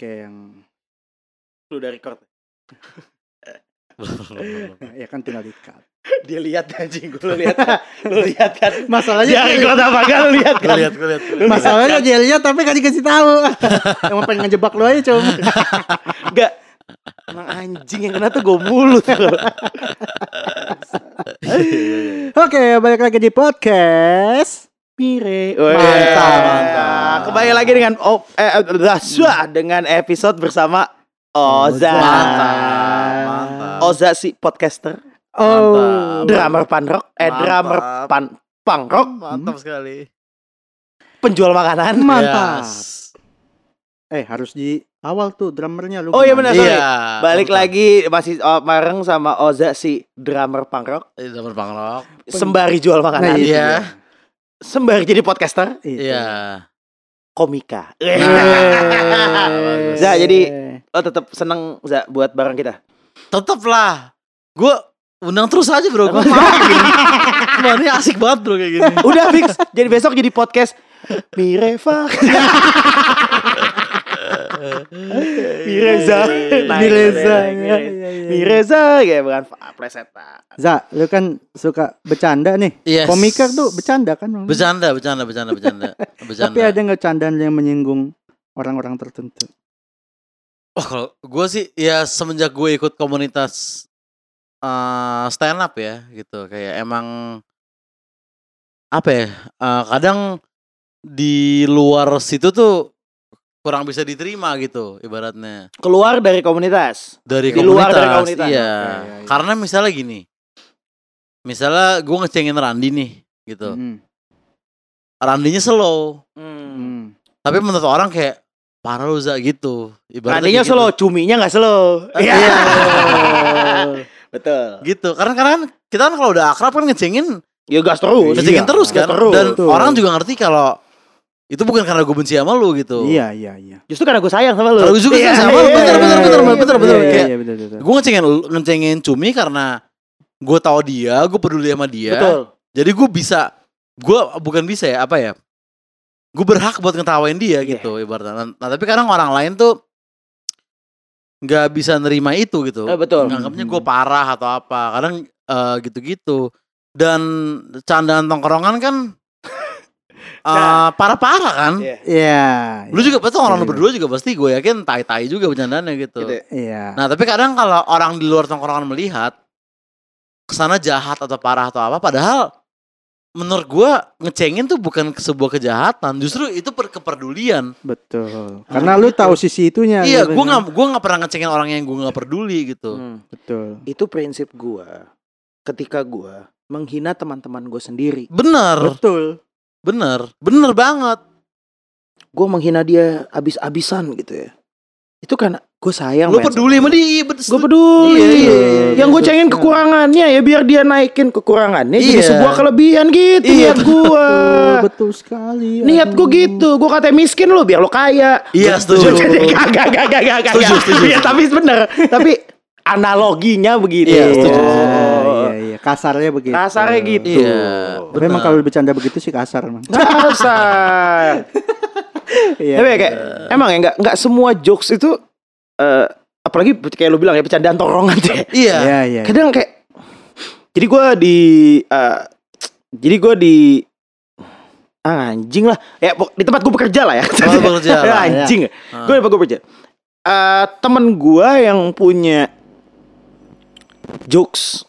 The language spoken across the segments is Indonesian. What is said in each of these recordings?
Oke, yang Lu udah record. ya kan tinggal dikat. Dia lihat anjing, gue lu lihat. Lu lihat kan. Masalahnya Dia record apa enggak lu lihat kan? lihat, lihat. masalahnya dia lihat tapi kan dikasih tahu. Emang pengen ngejebak lu aja, Cum. Enggak. Emang anjing yang kena tuh gue mulut. Oke, balik lagi di podcast. Pire. Mantap. Mantap. Kembali lagi dengan oh, eh, eh, Raswa dengan episode bersama Oza. Mantap, mantap. Oza si podcaster, Oh, drummer punk rock, eh Mantap. drummer pan punk rock, Mantap sekali. penjual makanan. mantap. Yes. Eh, harus di awal tuh drummernya lu. Oh, iya benar, sorry. Iya. Balik mantap. lagi masih oh, bareng sama Oza si drummer punk rock, Iya, drummer punk rock. sembari jual Nah, makanan, itu Iya. Sembari jadi podcaster, Itu. Iya. komika. Eh. bagus. Za, jadi- Oh tetap seneng Za buat bareng kita. Tetep lah. Gue undang terus aja bro. Gue mau ini asik banget bro kayak gini. Udah fix. jadi besok jadi podcast Mireva. Mireza. Mireza. Mireza kayak bukan plesetan. Za, lu kan suka bercanda nih. Yes. Komika tuh bercanda kan? Bercanda, bercanda, bercanda, bercanda. bercanda. Tapi ada nggak candaan yang menyinggung orang-orang tertentu? Oh, kalau gue sih ya semenjak gue ikut komunitas eh stand up ya gitu kayak emang apa ya eh, kadang di luar situ tuh kurang bisa diterima gitu ibaratnya Keluar dari komunitas. dari Di komunitas, luar dari komunitas. iya Oke, iya, iya. karena misalnya gini misalnya gue ngecengin Randi nih gitu Hmm. Randinya slow Hmm. tapi menurut orang kayak parah lu Za gitu ibaratnya kayak gitu. slow, cuminya nggak slow. Iya. Betul. gitu karena karena kan kita kan kalau udah akrab kan ngecengin Ya gas terus. ngecengin Iya, terus kan terus. dan Betul. orang juga ngerti kalau itu bukan karena gue benci sama lu gitu Iya, iya, iya. Justru karena gue sayang sama lu. Kalau gue juga Iya, sama lu, iya, bener, iya, bener, iya, bener, iya, bener, bener. Iya, Kayak- iya, gue ngecengin ngecengin cumi karena gue tahu dia gue peduli sama dia Betul. jadi gue bisa gue bukan bisa ya apa ya gue berhak buat ngetawain dia Iya. gitu ibaratnya nah tapi kadang orang lain tuh nggak bisa nerima itu gitu Eh, betul. nganggapnya gue parah atau apa kadang eh, gitu-gitu dan candaan tongkrongan kan eh, Nah. parah-parah kan Iya. Iya. lu juga pasti orang lu berdua juga pasti gue yakin tai-tai juga bercandaannya gitu Gitu. Iya. nah tapi kadang kalau orang di luar tongkrongan melihat ke sana jahat atau parah atau apa padahal menurut gue ngecengin tuh bukan sebuah kejahatan justru itu per kepedulian Betul. Karena lu tahu sisi itunya. iya gitu gue kan. nggak gue nggak pernah ngecengin orang yang gue nggak peduli gitu Hmm. Betul. Itu prinsip gua ketika gua menghina teman-teman gue sendiri. bener Betul. Bener bener banget Gue menghina dia abis-abisan gitu ya. Itu karena gue sayang. lu peduli sama dia Gue peduli. Iya, iya, iya. Yang gue cengin Betul. kekurangannya ya biar dia naikin kekurangannya jadi Iya. sebuah kelebihan gitu Iya, niat gue. Betul, sekali. Niat gue gitu. Gue katanya miskin lu biar lu kaya. Iya, setuju. Gak, gak, gak, gak, gak, gak. Setuju, setuju, Iya, setuju. tapi bener. tapi analoginya begitu. Iya, Iya, setuju. iya, iya. Kasarnya begitu. Kasarnya gitu. Iya, Tapi emang benar. kalau bercanda begitu sih kasar emang. Kasar. Iya. Tapi ya kayak emang ya nggak nggak semua jokes itu eh apalagi kayak lu bilang ya bercandaan tongkrongan tuh ya. iya Iya, iya. Kadang kayak jadi gue di eh, jadi gue di ah, anjing lah ya di tempat gue bekerja lah ya. Tempat bekerja lah, Ya, anjing. Ah. Gue di tempat gue bekerja. Eh temen gue yang punya jokes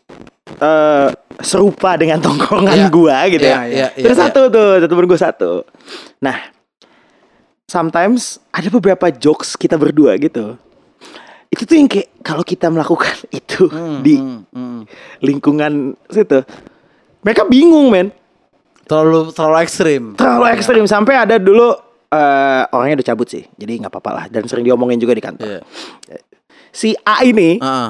eh serupa dengan tongkrongan Iya. gue gitu Iya, ya. iya, iya, Terus iya. satu tuh, satu gue satu. Nah, sometimes ada beberapa jokes kita berdua gitu. Itu tuh yang kayak kalau kita melakukan itu Hmm, di hmm, hmm. lingkungan situ, mereka bingung men. terlalu terlalu ekstrim Terlalu ekstrim sampai ada dulu eh, orangnya udah cabut sih, jadi nggak apa-apa lah dan sering diomongin juga di kantor. Iya. Si A ini Heeh.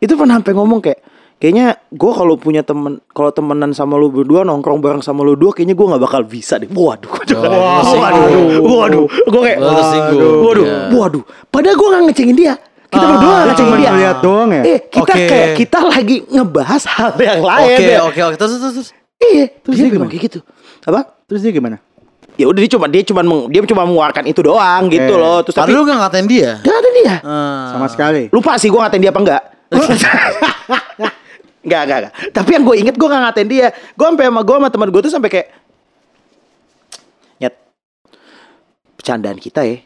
itu pernah sampai ngomong kayak kayaknya gue kalau punya temen kalau temenan sama lu berdua nongkrong bareng sama lu dua kayaknya gue nggak bakal bisa deh waduh waduh Oh, waduh waduh gue kayak Oh, tersinggung. waduh Iya. waduh padahal gue nggak ngecengin dia kita Ah, berdua ngecengin cuma dia ngeliat doang ya? eh kita Oke. kayak kita lagi ngebahas hal yang lain Oke, ya. oke, oke. Terus, terus, terus. iya Terus dia gimana? kayak gitu apa Terus dia gimana? ya udah dia cuma dia cuma meng- dia cuma mengeluarkan itu doang gitu Oke. loh. Terus tapi Padahal lu gak ngatain dia. Gak ada dia. Ah. Sama sekali. Lupa sih gue ngatain dia apa enggak. Enggak, enggak, enggak. Tapi yang gue inget gue gak ngatain dia. Gue sampai sama gue sama teman gue tuh sampai kayak Nyet Bercandaan kita ya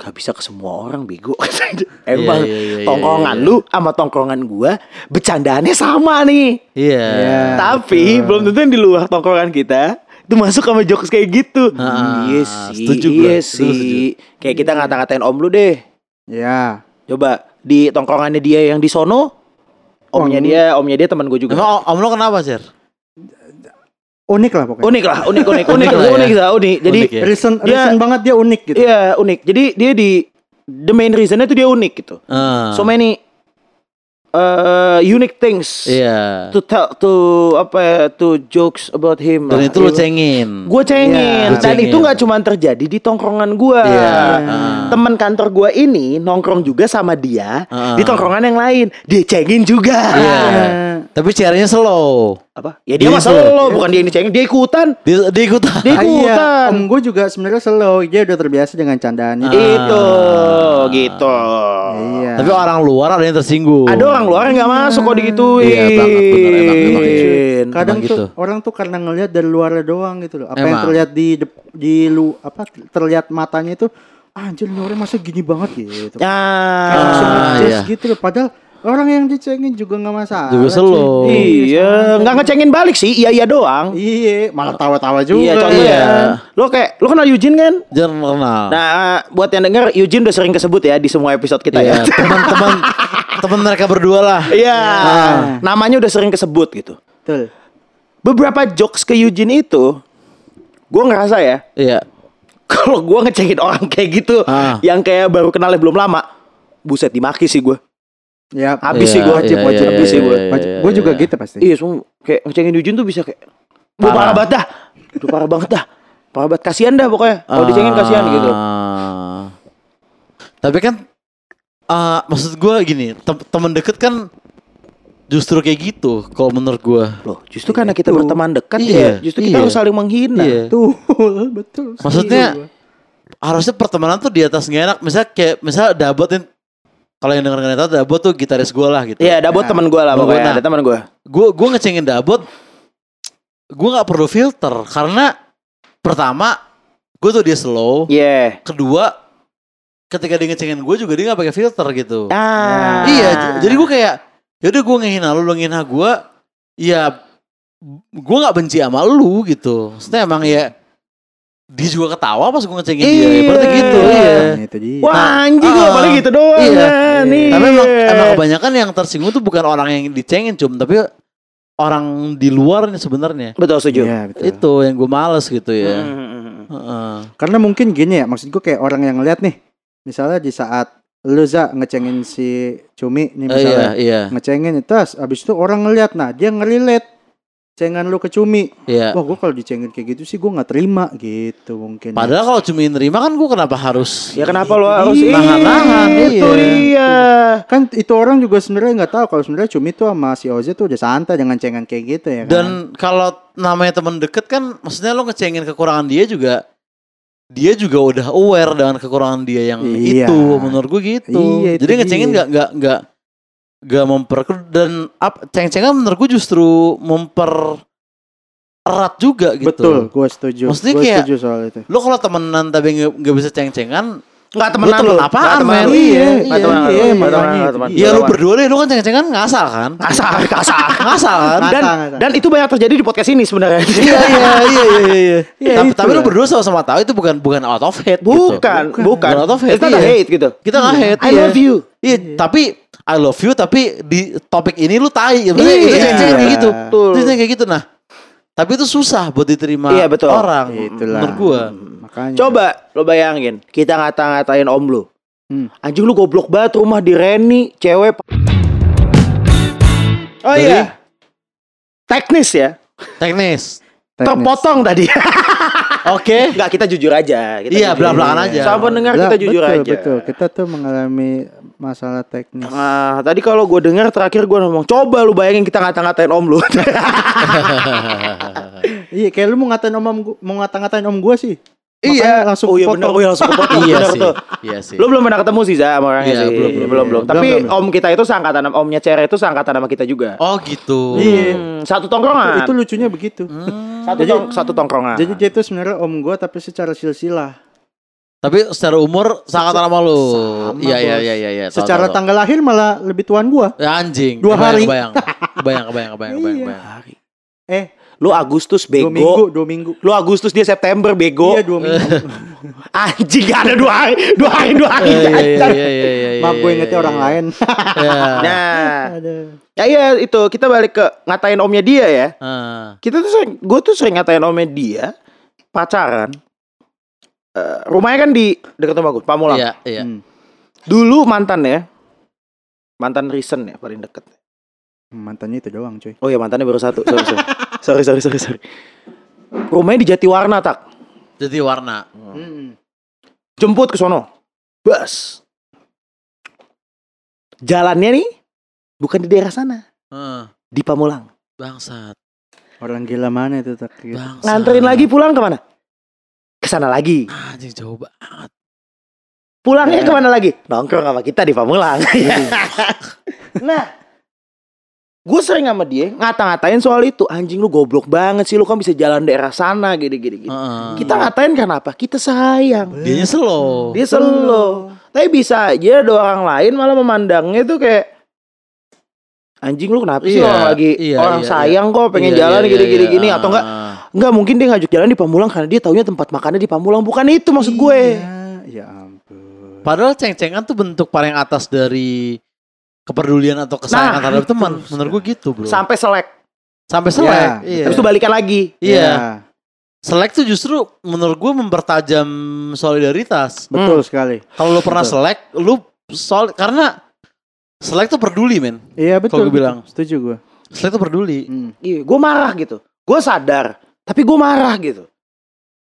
Gak bisa ke semua orang bego Emang iya, iya, iya, tongkrongan iya. lu sama tongkrongan gue Bercandaannya sama nih Iya. Iya. Tapi belum tentu yang di luar tongkrongan kita itu masuk sama jokes kayak gitu. Iya sih, setuju gua. iya sih. Kayak kita ngata-ngatain om lu deh. Ya. Coba di tongkrongannya dia yang di sono, omnya Om. dia, omnya dia teman gue juga. Emang om lo kenapa, Sir? Unik lah pokoknya. Unik lah, unik, unik, unik, Unik unik, lah ya. unik, lah, unik. Jadi, Unik ya. Reason, Dia- reason banget dia unik gitu. iya unik. Jadi dia di the main reasonnya tuh dia unik gitu. Ah. So many uh, unique things Iya. to tell to apa ya, to jokes about him. Dan lah. itu lo cengin. Gue cengin Iya. dan Lu itu cengin. nggak cuma terjadi di tongkrongan gue. Iya. Ah. Teman kantor gue ini nongkrong juga sama dia Ah. di tongkrongan yang lain. Dia cengin juga. Iya. Ah. Tapi caranya slow. Apa? Ya dia Dia masalah slow. lo, bukan dia yang dicengin, dia ikutan. Dia, dia ikutan. Dia Ah, iya. ikutan. Om gue juga sebenarnya slow. Dia udah terbiasa dengan candaannya. Ah. Itu gitu. Iya. Tapi orang luar ada yang tersinggung. Ada orang luar yang nggak masuk kok digituin. Iya, banget, bener, emang, emang gitu. kadang Emang tuh gitu. orang tuh karena ngelihat dari luarnya doang gitu loh. Apa yang Emang. terlihat di di lu apa terlihat matanya itu ah, anjir ini orang masa gini banget gitu. Kayak langsung Ah, ngejudge iya. gitu loh. Padahal orang yang dicengin juga nggak masalah. Juga slow. Iya, nggak ngecengin balik sih, iya iya doang. Iya, malah tawa-tawa juga. Iya, contoh Iya. ya. Lo kayak lo kenal Eugene kan? Jangan kenal. Nah, buat yang denger Eugene udah sering kesebut ya di semua episode kita Iya, ya. teman-teman teman mereka berdua lah. Iya, Ah. namanya udah sering kesebut gitu. Betul. Beberapa jokes ke Eugene itu, gue ngerasa ya, Iya. kalau gue ngecengin orang kayak gitu, Ah. yang kayak baru kenalnya belum lama, buset dimaki sih gue. Ya, Habis Iya, sih gue, iya, wajib iya, habis sih iya, gue. iya, iya, gue juga iya. gitu pasti. Iya, semua kayak ngecengin Eugene tuh bisa kayak, Duh, Parah. parah banget dah, Duh, parah banget dah, parah banget kasihan dah pokoknya. Kalau dicengin kasihan gitu. Ah. Tapi kan ah, maksud gue gini, tem- teman deket kan justru kayak gitu kalau menurut gue. Loh, justru karena kita Itu. berteman dekat Iya, ya, justru kita iya. harus saling menghina. Iya. Betul, betul. Maksudnya harusnya pertemanan tuh di atas nggak enak. Misalnya kayak misalnya Dabot yang kalau yang denger itu Dabot tuh gitaris gue lah gitu. Iya, Dabot teman gue lah pokoknya, nah. ada teman gue. Gue gue ngecengin Dabot, gue nggak perlu filter karena pertama gue tuh dia slow. Iya. Kedua ketika dia ngecengin gue juga dia nggak pakai filter gitu. Ah. Iya, jadi gue kayak yaudah gue ngehina lu, lu ngehina gue, ya gue nggak benci sama lu gitu. Maksudnya emang ya dia juga ketawa pas gue ngecengin dia, Iya. ibaratnya gitu. Iya. Nah, itu dia. Wah anjing gue ah, paling gitu doang iya. kan. Iya. Tapi emang, emang kebanyakan yang tersinggung tuh bukan orang yang dicengin cum, tapi orang di luar nih sebenarnya. Betul setuju. Iya, betul. Itu yang gue males gitu ya. Hmm. Heeh. Karena mungkin gini ya, maksud gue kayak orang yang ngeliat nih, misalnya di saat lu za ngecengin si Cumi nih Eh, misalnya, iya, iya, ngecengin terus abis itu orang ngeliat, nah dia ngerilet cengan lu ke Cumi. iya. Wah gue kalau dicengin kayak gitu sih gue nggak terima gitu mungkin. Padahal kalau cuma nerima kan gue kenapa harus Ya kenapa lo Itu harus. Nahan-nahan, Itu iya. dia. kan itu orang juga sebenarnya nggak tahu kalau sebenarnya Cumi tuh sama si Oze tuh udah santai dengan cengan kayak gitu ya kan. Dan kalau namanya teman deket kan, maksudnya lo ngecengin kekurangan dia juga, dia juga udah aware dengan kekurangan dia yang Iya. itu, menurut gue gitu. Iya, itu Jadi ngecengin nggak nggak nggak nggak memper dan up ceng-cengan menurut gue justru memper erat juga gitu. betul, gue setuju. Maksudnya Gue kayak- setuju soal itu. Lo kalau temenan tapi nggak nggak bisa ceng-cengan, Enggak Lu temenan temen lu. apaan, Nggak temenan men? lu. Iya, iya, temenan, iya, temenan, makanya nggak temenan, itu nggak temenan. dia. ya lo Nggak berdua deh, lo kan ceng-cengan ngasal kan? Kasar, kasar. Ngasal kan? Dan Ngasal, ngasal. dan itu banyak terjadi di podcast ini sebenarnya. iya iya iya iya iya. Iya, tapi itu tapi lo lah. berdua sama-sama tahu itu bukan bukan out of hate gitu. Bukan, bukan. Bukan out of hate, It's not a iya. hate gitu. Kita nggak hate. I iya. love you. Iya, tapi I love you tapi di topik ini lu tai. Ya, maksudnya Iya. itu ceng-cengan kayak gitu. Betul. Itu kayak gitu nah. Tapi itu susah buat diterima Iya, betul. orang. Itulah. Menurut gua. Makanya. Coba lo bayangin, kita ngata-ngatain om lu. Hmm. Anjing lu goblok banget rumah di Reni, cewek. Oh Dari? iya. Teknis ya. Teknis. Teknis. Terpotong tadi. Oke. Enggak, kita jujur aja. Kita Iya, belak-belakan aja. Sama pendengar kita jujur betul, aja. Betul, kita tuh mengalami masalah teknis. Nah, tadi kalau gue dengar terakhir gue ngomong, coba lu bayangin kita ngata-ngatain om lu. Iya, kayak lu mau ngatain om, om gua- mau ngata-ngatain om gua sih. iya, Makanya langsung oh iya bener, oh iya langsung kepotong. Iya Bener sih. tuh. Iya sih. Lu belum pernah ketemu sih sama orangnya Iya, sih. belum, belum, belum, belum. belum. Tapi Belum, belum. om kita itu seangkatan omnya Cere itu seangkatan sama kita juga. Oh gitu. Iya. Hmm, satu tongkrongan. Itu lucunya begitu. Hmm. Satu, Jadi- tong- satu tongkrongan. Jadi dia itu sebenarnya om gua tapi secara silsilah. Tapi secara umur sangat sama lu. Iya iya iya iya. iya. Secara tahu, tahu. tanggal lahir malah lebih tuan gua. Ya anjing. Dua Kebayang, hari. Kebayang. Kebayang kebayang kebayang kebayang Iya. kebayang. Eh, lu Agustus dua bego. minggu, dua minggu. Lu Agustus dia September bego. Iya, dua minggu. Anjing gak ada dua hari, dua hari, dua hari. Iya iya anjing. iya iya iya. Maaf gue iya, ingetnya iya, orang iya. lain. Iya. Nah, ya iya itu kita balik ke ngatain omnya dia ya. Ah. Kita tuh sering, gue tuh sering ngatain omnya dia pacaran. Eh, rumahnya kan di dekat rumah gue, Pamulang. Iya iya. Hmm. Dulu mantan ya, mantan recent ya paling deket. Mantannya itu doang, cuy. Oh ya mantannya baru satu. Sorry sorry. sorry sorry sorry sorry. Rumahnya di Jatiwarna tak. Jadi warna. Hmm. Jemput ke sono. Bas. Jalannya nih bukan di daerah sana, Heeh. di Pamulang. Bangsat. Orang gila mana itu tak? Gitu. Bangsat. Nganterin lagi pulang ke mana? Ke sana lagi. Anjing jauh banget. Pulangnya Ya. ke mana lagi? Nongkrong sama kita di Pamulang. nah, gue sering sama dia ngata-ngatain soal itu. Anjing lu goblok banget sih, lu kan bisa jalan daerah sana gini-gini. gini. Heeh. Kita ngatain karena apa? Kita sayang. Dia loh. Dia selo. Tapi bisa aja ada orang lain malah memandangnya tuh kayak anjing lu kenapa sih Iya, orang lagi iya, orang iya, sayang kok pengen Iya, jalan iya, gini-gini iya. gini atau enggak enggak mungkin dia ngajak jalan di Pamulang karena dia taunya tempat makannya di Pamulang bukan itu maksud gue. Iya, ya ampun. Padahal ceng-cengan tuh bentuk paling atas dari kepedulian atau kesayangan Nah, terhadap itu. teman. Menurut gue gitu, Bro. Sampai selek. Sampai selek. Ya, iya. Terus tuh balikan lagi. Iya. Selek tuh justru menurut gue mempertajam solidaritas. Betul sekali. Kalau lu pernah Betul. selek, lu sol karena selek tuh peduli, men. Iya betul. Kalau gue bilang. Setuju gue. Selek tuh peduli. Hmm. Iya, gue marah gitu. Gue sadar, tapi gue marah gitu.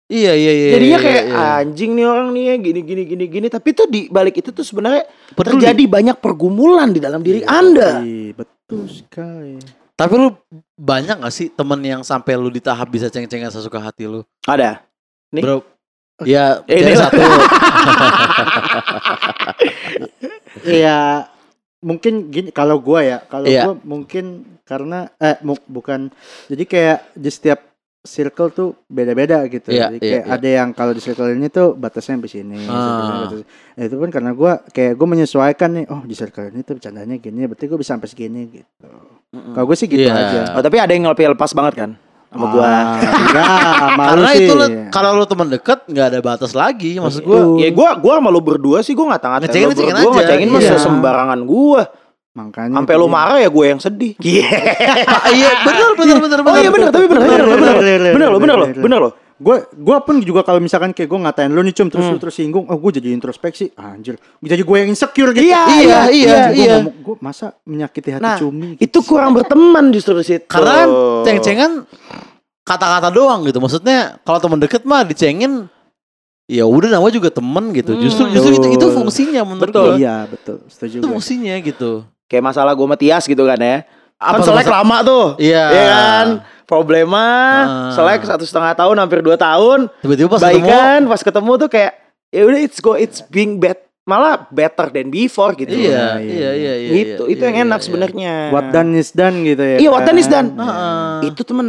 Iya, iya, iya. Jadinya iya, kayak iya. anjing nih orang nih ya, gini gini gini gini. Tapi tuh di balik itu tuh sebenarnya Peduli. terjadi banyak pergumulan di dalam diri Iya, Anda. iya, betul sekali. Tapi lu banyak gak sih temen yang sampai lu di tahap bisa ceng-cengan sesuka hati lu? Ada. Nih. Bro. Ya, Eh, ini- satu. Iya, mungkin gini kalau gua ya, kalau Iya. gua mungkin karena eh bukan jadi kayak di setiap circle tuh beda-beda gitu. Iya, jadi iya, kayak iya. ada yang kalau di circle ini tuh batasnya sampai sini. Ah. batas- Nah, itu pun karena gua kayak gua menyesuaikan nih, oh di circle ini tuh bercandanya gini, berarti gua bisa sampai segini gitu. Kalau gue sih gitu Iya. aja. Oh, tapi ada yang lepas lepas banget kan sama gua. Ah, enggak, malu Karena sih. itu kalau lu teman deket nggak ada batas lagi. Maksud gue. Betul. Ya gua gua sama lu berdua sih gua Ngecengin- lu ngecengin berdua, aja. ngecengin mah Iya. sembarangan gua. Makanya Sampai lu marah ya gue yang sedih. Iya. Iya, benar benar benar Oh iya benar, tapi benar, benar, benar, benar, benar, benar loh, benar benar. benar loh. Gue gue pun juga kalau misalkan kayak gue ngatain lu nih cum terus Hmm. lu terus singgung, oh gue jadi introspeksi, anjir, jadi gue yang insecure gitu. Iya, iya, iya, iya. Gue masa menyakiti hati Nah, cumi. Itu kurang berteman justru di situ. Karena kan ceng-cengan kata-kata doang gitu. Maksudnya kalau teman deket mah dicengin ya udah nama juga temen gitu. Hmm, Justru justru itu, itu fungsinya menurut Betul. gue. Iya betul, setuju Itu gue. fungsinya gitu. Kayak masalah gue sama Tias gitu kan ya. Apa kan tuh selek masa- lama tuh. Iya. Iya kan? Problema, Ah. selek satu setengah tahun, hampir dua tahun. Tiba-tiba pas ketemu Baikan, pas ketemu tuh kayak ya udah it's go, it's being bad, malah better than before gitu. Iya, Iya, iya, iya, iya. Gitu, iya, itu iya, yang enak iya. sebenarnya. What done is done gitu ya. Iya, what done is kan? done. Heeh. Itu temen,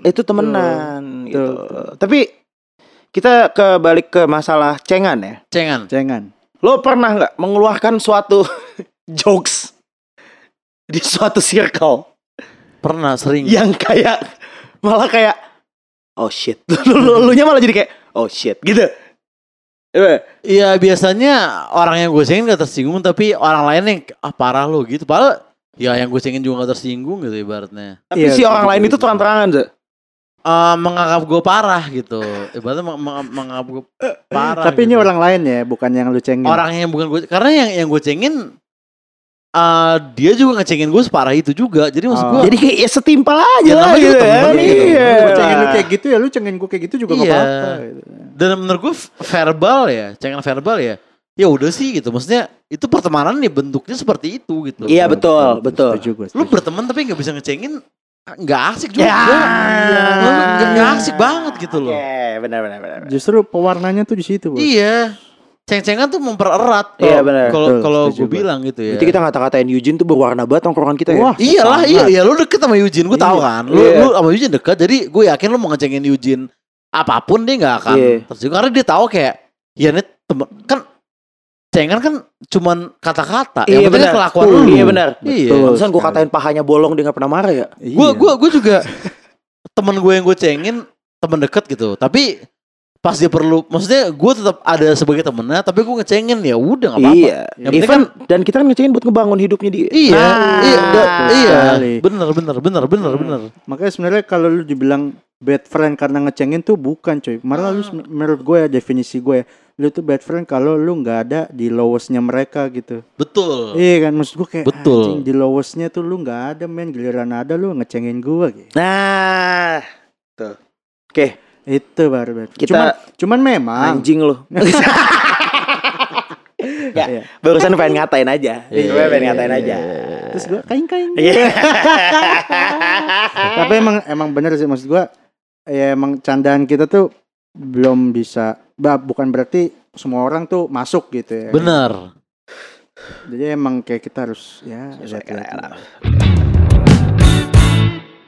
itu temenan gitu. Betul, Tapi kita ke balik ke masalah cengan ya. Cengan. Jangan. Lo pernah nggak mengeluarkan suatu jokes di suatu circle Pernah sering. yang kayak malah kayak oh shit, lu, nya malah jadi kayak oh shit gitu. Iya. Iya biasanya orang yang gue cengin gak tersinggung tapi orang lain yang ah parah lo gitu. Padahal ya yang gue cengin juga gak tersinggung gitu ibaratnya. Tapi Iya, si orang setuju, lain itu terang-terangan Zek. Eh menganggap gue parah gitu. Ibaratnya meng- meng- menganggap gue parah. Tapi ini gitu. orang lain ya, bukan yang lu cengin. orang yang bukan gue karena yang yang gue cengin eh, dia juga ngecengin gue separah itu juga. Jadi maksud Oh. gue Jadi kayak ya setimpal aja Ya, lah namanya gitu temen gitu. Iya. Gue cengin lu kayak gitu ya, lu cengin gue kayak gitu juga gak Iya. apa-apa. Gitu. dan menurut gue verbal ya, cengen verbal ya. Ya udah sih gitu. Maksudnya itu pertemanan nih bentuknya seperti itu gitu. Iya betul, betul. Setuju gue. Lu setuju. berteman tapi nggak bisa ngecengin nggak asik juga. Ya. Lu Nggak nggak asik banget gitu loh. Oke, benar benar benar. benar. Justru pewarnanya tuh di situ, Bos. Iya. Ceng-cengan tuh mempererat. Iya, kalau- benar. Kalau kalau gue gua. bilang gitu ya. Berarti kita ngata-ngatain Eugene tuh berwarna banget tongkrongan kita ya. Wah, Iyalah, iya, sangat. iya lu deket sama Eugene, gue tahu Iya. kan. Lu, Iya. lu sama Eugene deket, jadi gue yakin lu mau ngecengin Eugene apa pun dia nggak akan Iya. tersinggung karena dia tahu kayak ya ini temen kan cengan kan cuman kata-kata. Iya, yang penting benar. kelakuan Betul. lu. Iya, benar. Iya. Betul. Barusan gue katain pahanya bolong dia gak pernah marah ya. Iya. Gue gue gue juga temen gue yang gue cengin temen deket gitu. Tapi pas dia perlu, maksudnya gue tetap ada sebagai temennya, tapi gue ngecengin ya udah nggak apa-apa. Iya. Yang Even dan kita kan ngecengin buat ngebangun hidupnya dia. Iya, Nah, iya, da- iya, bener, bener, bener, bener, bener. Makanya sebenarnya kalau lu dibilang bad friend karena ngecengin tuh bukan coy. Malah lu sen- menurut gue ya definisi gue ya, lu tuh bad friend kalau lu nggak ada di lowestnya mereka gitu. Betul. Iya kan maksud gue kayak Betul. anjing di lowestnya tuh lu nggak ada men giliran ada lu ngecengin gue gitu. Nah, tuh. Oke, Itu baru bad. Kita- Cuman, cuman memang anjing lu. ya, Iya. barusan pengen ngatain aja. Iya, Gue pengen iya, ngatain iya, aja. terus gue kain kain. Iya. Tapi emang emang bener sih maksud gue ya emang candaan kita tuh belum bisa bah, bukan berarti semua orang tuh masuk gitu ya. Bener. Jadi emang kayak kita harus ya.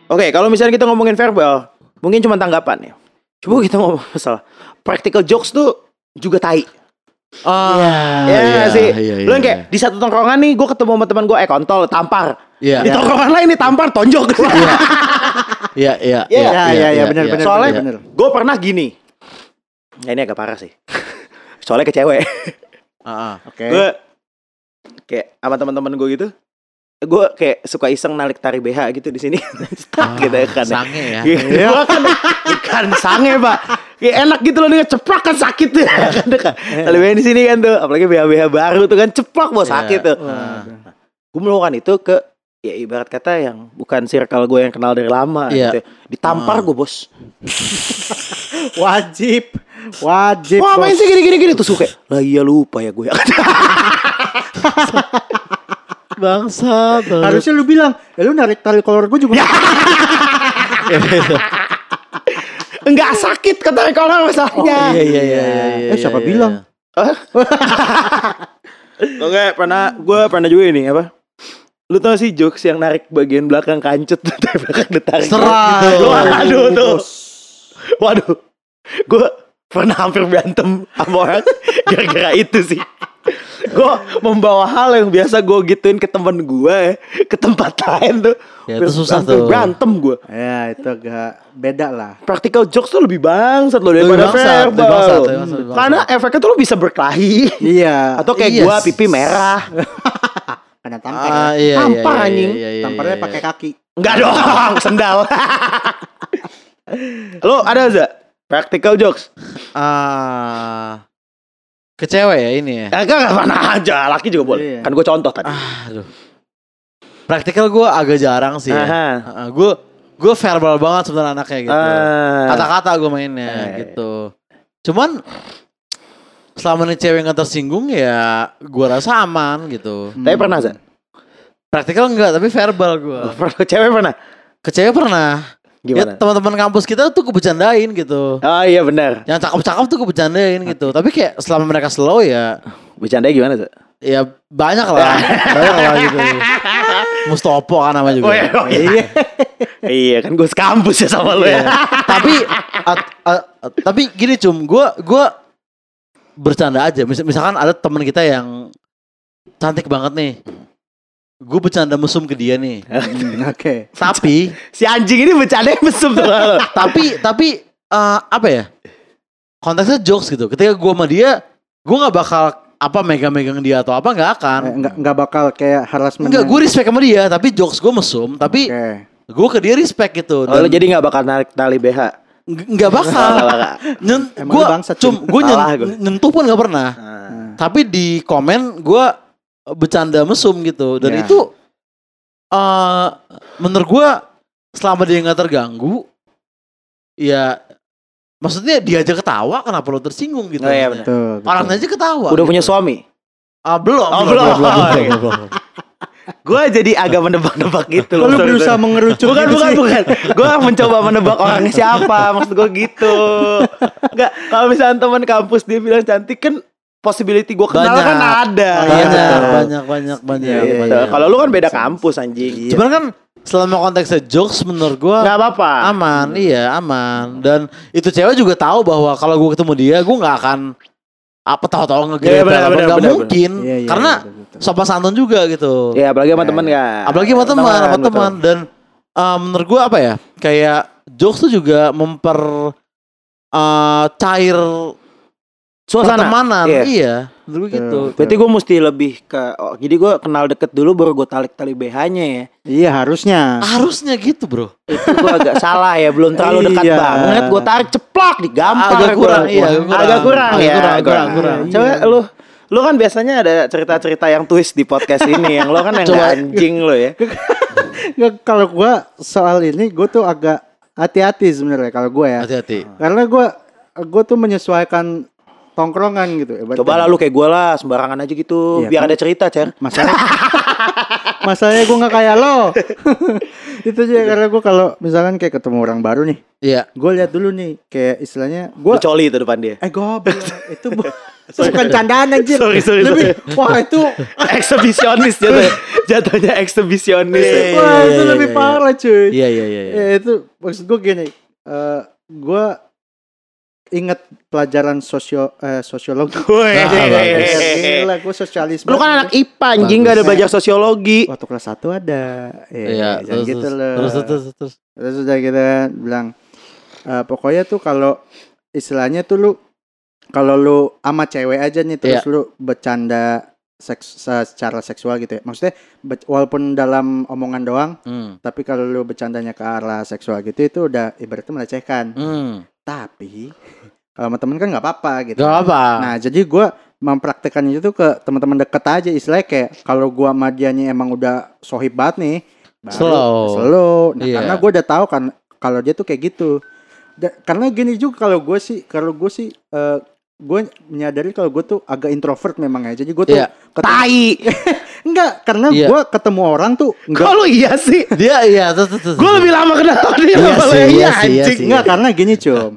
Oke, kalau misalnya kita ngomongin verbal, mungkin cuma tanggapan ya. Coba kita ngomong masalah practical jokes tuh juga tai. Ah, Ya nggak sih. Iya, iya, Lu yang kayak di satu tongkrongan nih, gue ketemu sama teman gue, eh kontol, tampar. Iya. Di tongkrongan lain nih tampar, tonjok. Iya, iya, Iya, Iya iya iya benar benar Soalnya benar. gue pernah gini. Ya ini agak parah sih. Soalnya ke cewek. Ah, ah. Oke. Gue kayak sama teman-teman gue gitu. Gue kayak suka iseng narik tari BH gitu di sini. Stuck gitu ya kan. Sange ya. Iya. Gua kan bukan sange pak. Kayak enak gitu loh nih ceplok kan sakit tuh. kan kan. Kalau BH di sini kan tuh, apalagi BH BH baru tuh kan ceplok bos sakit tuh. Ah. Gue melakukan itu ke ya ibarat kata yang bukan circle gue yang kenal dari lama Iya. gitu. Ditampar Ah. gue bos. Wajib. Wajib. Wah main sih gini gini gini tuh suka. Lah iya lupa ya gue. Bangsa. Harusnya lu bilang, ya lu narik tali kolor gue juga. Enggak sakit kata kalau masalahnya. Iya, iya, iya, iya, iya. Eh, siapa iya, bilang? Oke, pernah gue pernah juga ini apa? Lu tau sih jokes yang narik bagian belakang kancut dari belakang ditarik. Seret gitu. Waduh tuh. Waduh. Gue pernah hampir berantem sama orang gara-gara itu sih. Gue membawa hal yang biasa gue gituin ke temen gue ke tempat lain tuh. Ya, itu susah tuh. Berantem gue. Ya itu agak beda lah. Practical jokes tuh lebih bangsat loh daripada verbal. Karena efeknya tuh lo bisa berkelahi. Iya. Atau kayak Iya, gua pipi merah. Karena tampar. Ah, iya, iya, Tampar, iya, anjing. iya, iya, Tamparnya iya, pakai iya. kaki. Enggak dong, sendal. Lo ada za? Practical jokes? Ah, ke cewek ya ini ya. Enggak enggak mana aja, laki juga boleh. Iya. Kan gue contoh tadi. Aduh. Praktikal gue agak jarang sih ya. Aha. Gue gue verbal banget sebenarnya anaknya gitu. Ah. Kata-kata gue mainnya Eh. gitu. Cuman selama nih cewek nggak tersinggung ya gue rasa aman gitu. Tapi pernah za? Praktikal enggak tapi verbal gue. Cewek pernah? Ke cewek pernah. Ya Gimana? teman-teman kampus kita tuh kebecandain gitu. Oh iya benar. Yang cakep-cakep tuh kebecandain gitu. Tapi kayak selama mereka slow ya Bercandanya gimana za? ya banyak lah. banyak lah gitu. Mustopo kan nama juga. Oh iya, oh iya. iya kan gue sekampus ya sama lo Iya. ya. tapi at- at- at- tapi gini cum, gue gue bercanda aja. Mis- misalkan ada teman kita yang cantik banget nih, gue bercanda mesum ke dia nih. Hmm, Oke. tapi Si anjing ini bercandanya mesum tuh. tapi tapi eh, apa ya? Konteksnya jokes gitu. Ketika gue sama dia, gue nggak bakal apa megang-megang dia atau apa nggak akan. Eh, Enggak enggak bakal kayak harassment. Enggak, gue respect sama dia, tapi jokes gue mesum, tapi gue ke dia respect gitu. Oh, lo jadi gak bakal narik tali BH? Nggak- nggak bakal. Nyen, bangsat, cum, gue nyentuh pun nggak pernah. Ah. Nah, Tapi di komen gue bercanda mesum gitu dan Ya. itu eh menurut gua selama dia nggak terganggu ya maksudnya dia aja ketawa kenapa lo tersinggung gitu Oh, iya. Betul. betul. orang aja ketawa Udah gitu. punya suami? ah, belum Oh, belum belum. belum, belum, belum. Gue jadi agak menebak-nebak gitu loh. lu berusaha mengerucut Bukan, gitu bukan, sih? bukan. Gue mencoba menebak orangnya siapa. Maksud gue gitu. Enggak, kalau misalnya teman kampus dia bilang cantik kan possibility gue kenal Banyak. kan ada. Banyak, iya, betul. banyak banyak banyak Iya, iya, Gitu. iya. Kalau lu kan beda kampus anjing. Iya. Cuman kan selama konteksnya jokes menurut gua Enggak apa-apa. aman, iya aman. Dan itu cewek juga tahu bahwa kalau gue ketemu dia, gue nggak akan apa tahu-tahu Iya, ngegrebel benar, apa nggak mungkin, Iya, iya, karena betul. sopan santun juga gitu. Ya, apalagi sama Ya, teman ya. kan. Apalagi sama teman, sama teman dan uh, menurut gue apa ya, kayak jokes tuh juga memper uh, cair Suasana. pertemanan, Iya. iya, gue Betul. gitu. Berarti gue mesti lebih ke oh, jadi gue kenal deket dulu baru gue tarik tali BH-nya ya. Iya harusnya. Harusnya gitu bro. Itu gue agak salah ya, belum terlalu dekat Iya. banget. Gue tarik ceplak digampar. Agak gua. kurang, iya, agak kurang. Agak kurang Agak ya. kurang, kurang, kurang. Coba lu lu kan biasanya ada cerita-cerita yang twist di podcast ini yang lo kan yang Coba. anjing lo ya. Nggak, kalau gua soal ini gue tuh agak hati-hati sebenarnya kalau gue ya. Hati-hati. Karena gue gue tuh menyesuaikan tongkrongan gitu. Ibaratnya. Coba lah lu kayak gue lah sembarangan aja gitu Iya, biar kan? ada cerita cer. Masalah Masalahnya gue nggak kayak lo. itu aja karena gue kalau misalkan kayak ketemu orang baru nih, Iya. gue lihat dulu nih kayak istilahnya gue coli itu depan dia. eh goblok itu bu itu bukan candaan anjir. Sorry, sorry, Lebih wah itu Eksibisionis jatuh. Jatuhnya eksibisionis. Iya, wah itu iya, lebih iya. parah cuy. Iya iya iya. iya. Ya, itu maksud gue gini, eh gue inget pelajaran sosio eh. Ah, bagus. Gila, gue sosialis. Lu kan anak IPA anjing gak ada belajar sosiologi. waktu kelas 1 ada. Eh, Iya, terus, gitu terus, loh. terus terus terus. Terus udah kita bilang eh, pokoknya tuh kalau istilahnya tuh lu kalau lu sama cewek aja nih terus Iya. lu bercanda seks secara seksual gitu ya. Maksudnya be- walaupun dalam omongan doang, Hmm. tapi kalau lu bercandanya ke arah seksual gitu itu udah ibaratnya melecehkan. Hmm. Tapi kalau sama temen kan nggak apa-apa gitu. Gak apa. Nah, jadi gua mempraktekkan itu ke teman-teman deket aja istilahnya kayak kalau gua sama dianya emang udah sohib banget nih baru Slow. slow. Nah, Iya. karena gua udah tahu kan kalau dia tuh kayak gitu Da- karena gini juga kalau gue sih kalau gue sih eh gue menyadari kalau gue tuh agak introvert memang ya jadi gue tuh Iya. ketemu- Tai. enggak karena Iya. gue ketemu orang tuh enggak Kalau iya sih. Dia iya. Gue lebih lama kenal dia Iya sih, iya iya sih, iya anjing. sih. enggak karena gini cum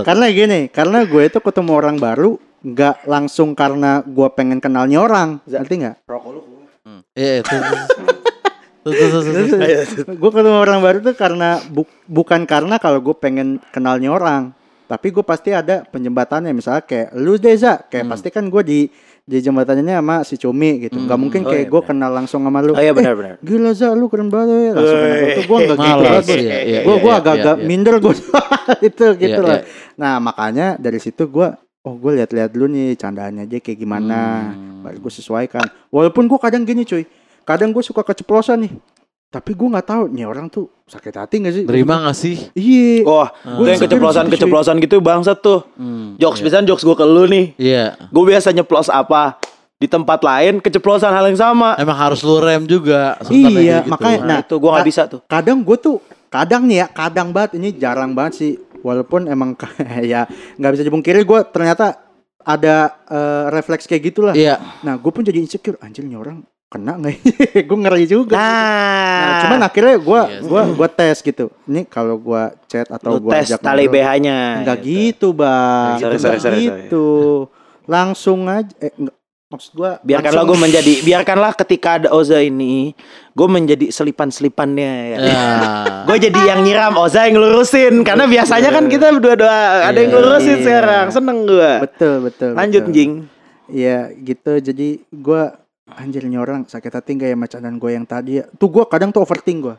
karena gini karena gue itu ketemu orang baru nggak langsung karena gue pengen kenalnya orang ngerti nggak Hmm. Iya terus. terus. Terus terus terus. terus. gue ketemu orang baru tuh karena bu- bukan karena kalau gue pengen kenalnya orang tapi gue pasti ada penjembatannya misalnya kayak lu Deza kayak Hmm. pasti kan gue di di jembatannya sama si Cumi gitu Hmm. mungkin Oh, kayak iya, gue benar. kenal langsung sama lu Oh iya Eh, benar-benar. gila za lu keren banget ya langsung kenal itu gue nggak gitu iya, iya, gue iya, gue iya, agak-agak iya. minder gue itu gitu Iya, lah iya. nah makanya dari situ gue oh gue lihat-lihat dulu nih candaannya aja kayak gimana Hmm. baru gue sesuaikan walaupun gue kadang gini cuy kadang gue suka keceplosan nih tapi gue nggak tahu nih orang tuh sakit hati gak sih Terima gak sih? iya Wah, Gua tuh yang insecure keceplosan-keceplosan gitu bangsat tuh. Hmm. Jokes iya. biasanya jokes gue ke lu nih. Iya. Gue biasa nyeplos apa di tempat lain keceplosan hal yang sama. Emang harus lu rem juga. Iya, gitu. makanya- Nah, Nah, itu gue nggak bisa tuh. kadang gue tuh kadang nih ya kadang banget ini jarang banget sih walaupun emang ya nggak bisa dipungkiri gue ternyata ada eh, refleks kayak gitulah Iya. nah gue pun jadi insecure anjir nih orang kena nggak ya? gue ngeri juga Nah, Nah, cuman akhirnya gue Iya gua gua tes gitu ini kalau gue chat atau gue tes tali BH-nya. Enggak gitu, Bang. Sorry, Nggak sorry, sorry, sorry. gitu. Langsung aja eh enggak, maksud gua Biarkanlah gue menjadi, biarkanlah ketika ada Oza ini, gue menjadi selipan-selipannya ya. Ya. Gue jadi yang nyiram, Oza yang lurusin. Karena biasanya kan kita berdua-dua ada yang Iya. lurusin Iya. sekarang. Seneng gue. betul betul. Lanjut, betul. Jing. Iya, gitu. Jadi gua anjir nih orang sakit hati gak ya macanan gue yang tadi ya. Tuh gua kadang tuh overthink gua.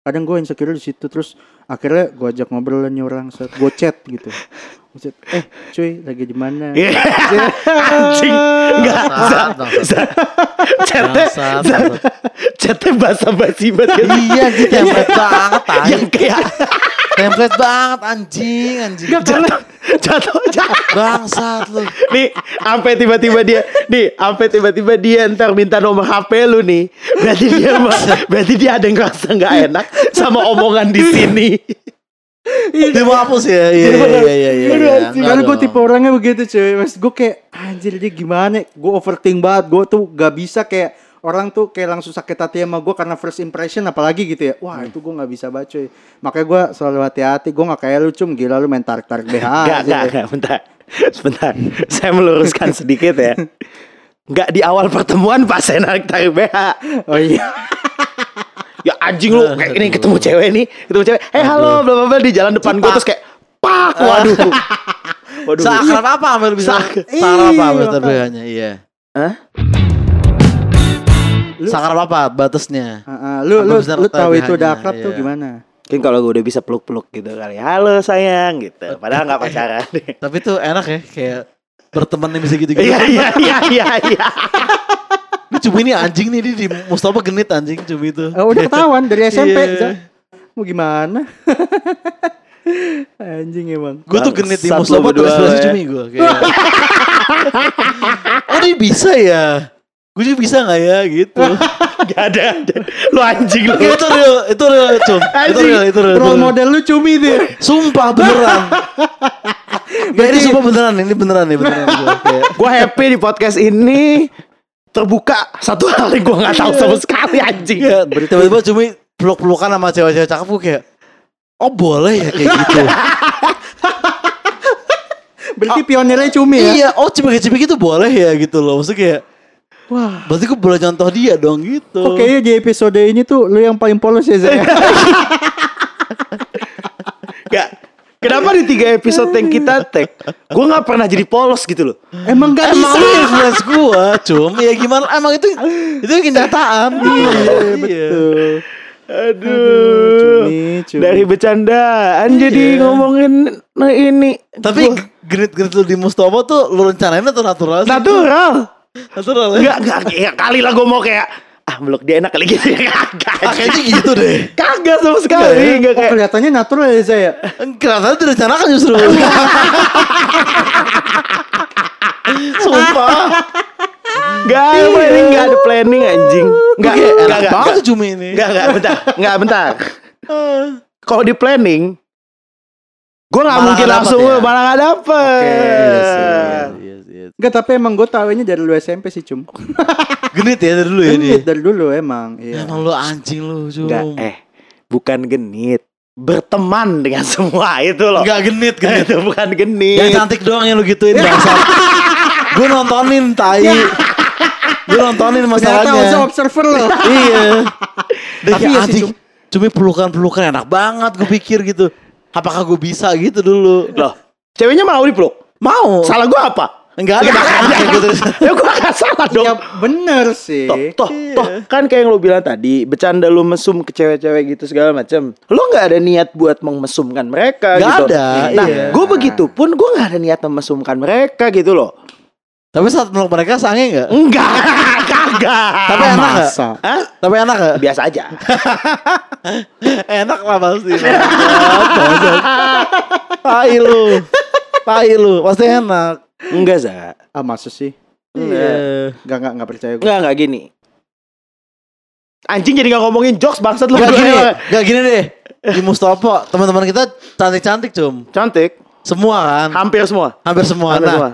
Kadang gue insecure di situ terus akhirnya gua ajak ngobrol nih orang saat gue chat gitu. Gua chat, eh cuy lagi di mana? Iya. Anjing. Enggak. Bangsat. Chatnya, bangsat. chatnya basa-basi banget. Iya gitu yang banget yang kayak Template banget anjing, anjing. Jatuh, jatuh, jatuh. Bangsat lu. Nih, sampai tiba-tiba dia, nih, sampai tiba-tiba dia ntar minta nomor HP lu nih. Berarti dia, berarti dia ada yang ngerasa nggak enak sama omongan di sini. Dia mau hapus ya. Iya iya iya iya. iya. Karena gue tipe orangnya begitu cuy Mas gue kayak Anjir dia gimana Gue overthink banget Gue tuh gak bisa kayak Orang tuh kayak langsung sakit hati sama gue Karena first impression apalagi gitu ya Wah itu gue gak bisa baca cuy Makanya gue selalu hati-hati Gue gak kayak lu cum Gila lu main tarik-tarik BH Enggak, aja. enggak, enggak, bentar. Sebentar. Saya meluruskan sedikit ya. Enggak di awal pertemuan pas saya narik tarik BH. Oh iya Ya anjing lu kayak ini ketemu cewek nih, ketemu cewek. Eh halo, bla bla bla di jalan depan gua terus kayak pak. Waduh. Waduh. Seakrab apa hampir bisa? Apa Iya, hampir? Iya. Hah? Seakrab apa batasnya? Heeh, Lu, lu, Apa bisa lu tahu itu udah akrab tuh iya. gimana Mungkin kalau gue udah bisa peluk-peluk gitu kali. Halo sayang gitu. Padahal nggak pacaran. Tapi tuh enak ya kayak berteman yang bisa gitu-gitu. Iya iya iya iya iya. Ini cumi ini anjing nih di, di Mustafa genit anjing cumi itu. Oh, Udah ketahuan dari SMP Iya. Za. Mau gimana Anjing emang Gue tuh genit di Mustafa lu terus ya. cumi gue kayak. oh dia bisa ya? Gue bisa gak ya gitu. Gak ada. Lu anjing lu. itu real, itu real cum. Itu Anjing. real, itu real. itu Role model lu cumi tuh ya. Sumpah beneran. Gak ini sumpah beneran, ini beneran nih beneran gue. Happy di podcast ini terbuka satu hal yang gue nggak tahu sama sekali anjing. Iya, tiba-tiba cumi peluk-pelukan sama cewek-cewek cakep gue kayak Oh boleh ya kayak gitu Berarti pionirnya cumi ya. Iya oh cumi-cumi gitu boleh ya gitu loh Maksudnya kayak Wah berarti gue boleh contoh dia dong gitu Kok kayaknya di episode ini tuh lu yang paling polos ya Zaya. Gak. Kenapa di tiga episode yang kita tag, gue nggak pernah jadi polos gitu loh. Emang gak Emang bisa. lu influence gue cum Ya gimana Emang itu Itu kenyataan Iya Betul. Aduh. Cumi, cumi. Dari bercandaan jadi Iya. ngomongin nah ini. Tapi genit-genit lu di Mustafa tuh Lu rencanain atau natural sih? Natural. Enggak, enggak, ya kali lah gue mau kayak ah meluk dia enak kali gitu ya kagak. Ah, Kayaknya gitu deh Kagak sama sekali, enggak Oh, kayak kelihatannya natural ya Zaya. Kenapa direncanakan justru Sumpah Enggak, emang ini enggak ada planning anjing. Enggak, enggak, enak enggak, banget enggak. tuh cumi ini Enggak, enggak, bentar. Enggak, bentar. Kalau di planning Gue gak Malah mungkin langsung ya? malah gak dapet Iya sih, iya, iya, iya. Enggak tapi emang gue taunya dari lu SMP sih cum. Genit ya dari dulu ya dia? Genit dari dulu emang. Iya. Emang lu anjing lu cum. Enggak, eh Bukan genit. Berteman dengan semua itu loh. Enggak genit genit. Itu bukan genit. Yang cantik doang yang lu gituin bangsa Gue nontonin tai. Gue nontonin Ternyata masalahnya. Observer lo. Iya. Tapi kayak iya sih, anjing. Cumi pelukan-pelukan enak banget gue pikir gitu. Apakah gue bisa gitu dulu? Loh Ceweknya mau dipeluk Mau. Salah gue apa? Enggak ada makanya kayak gitu ya gue gak salah dong Ya bener sih. Toh, toh, Iya. toh, kan kayak yang lu bilang tadi, bercanda lu mesum ke cewek-cewek gitu segala macam. Lu nggak ada niat buat memesumkan mereka Nggak gitu. ada, Nah, iya. gue begitu pun gue nggak ada niat memesumkan mereka gitu loh. Tapi saat meluk mereka sange enggak? Enggak, kagak. Tapi enak gak? Hah? Tapi enak gak? Biasa aja. Enak lah pasti Tai lu Tai lu Pasti enak Enggak, Za. Ah masa sih? Iya Enggak enggak enggak percaya gue. Enggak, enggak gini. Anjing jadi nggak ngomongin jokes bangsat lu Gak berdua gini. Gak gini deh Di Mustopo Teman-teman kita Cantik-cantik cum Cantik, Semua kan hampir semua. Hampir semua Hampir Nah semua.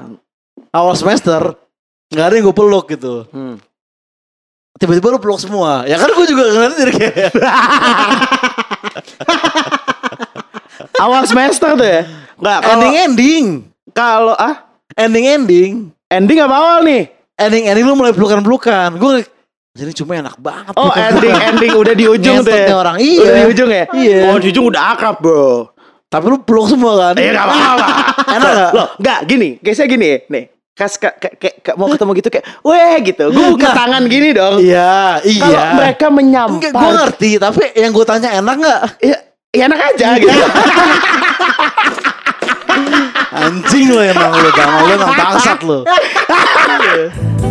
awal semester Gak ada yang gue peluk gitu Hmm. Tiba-tiba lu peluk semua Ya kan gue juga ngeliatnya jadi kayak Awal semester tuh ya. Enggak, kalau Ending-ending kalau ah Ending-ending ending apa awal nih? Ending-ending lu mulai pelukan-pelukan Gue jadi cuma enak banget Oh pelukan. ending ending udah di ujung ya. orang Iya Udah di ujung ya? Iya. Oh di ujung udah akrab bro. Tapi lu peluk semua kan Eh gak apa-apa. Enak gak? Loh enggak gini. Kayak gini nih. Kas kayak kayak kayak mau ketemu gitu kayak, weh gitu. Gue buka Nah. tangan gini dong. Iya Iya Kalau mereka Enggak, menyampai, gue ngerti, tapi yang gue tanya enak nggak? ya, ya enak aja gitu. Anjing lo emang lo, bang lo emang bangsat lo.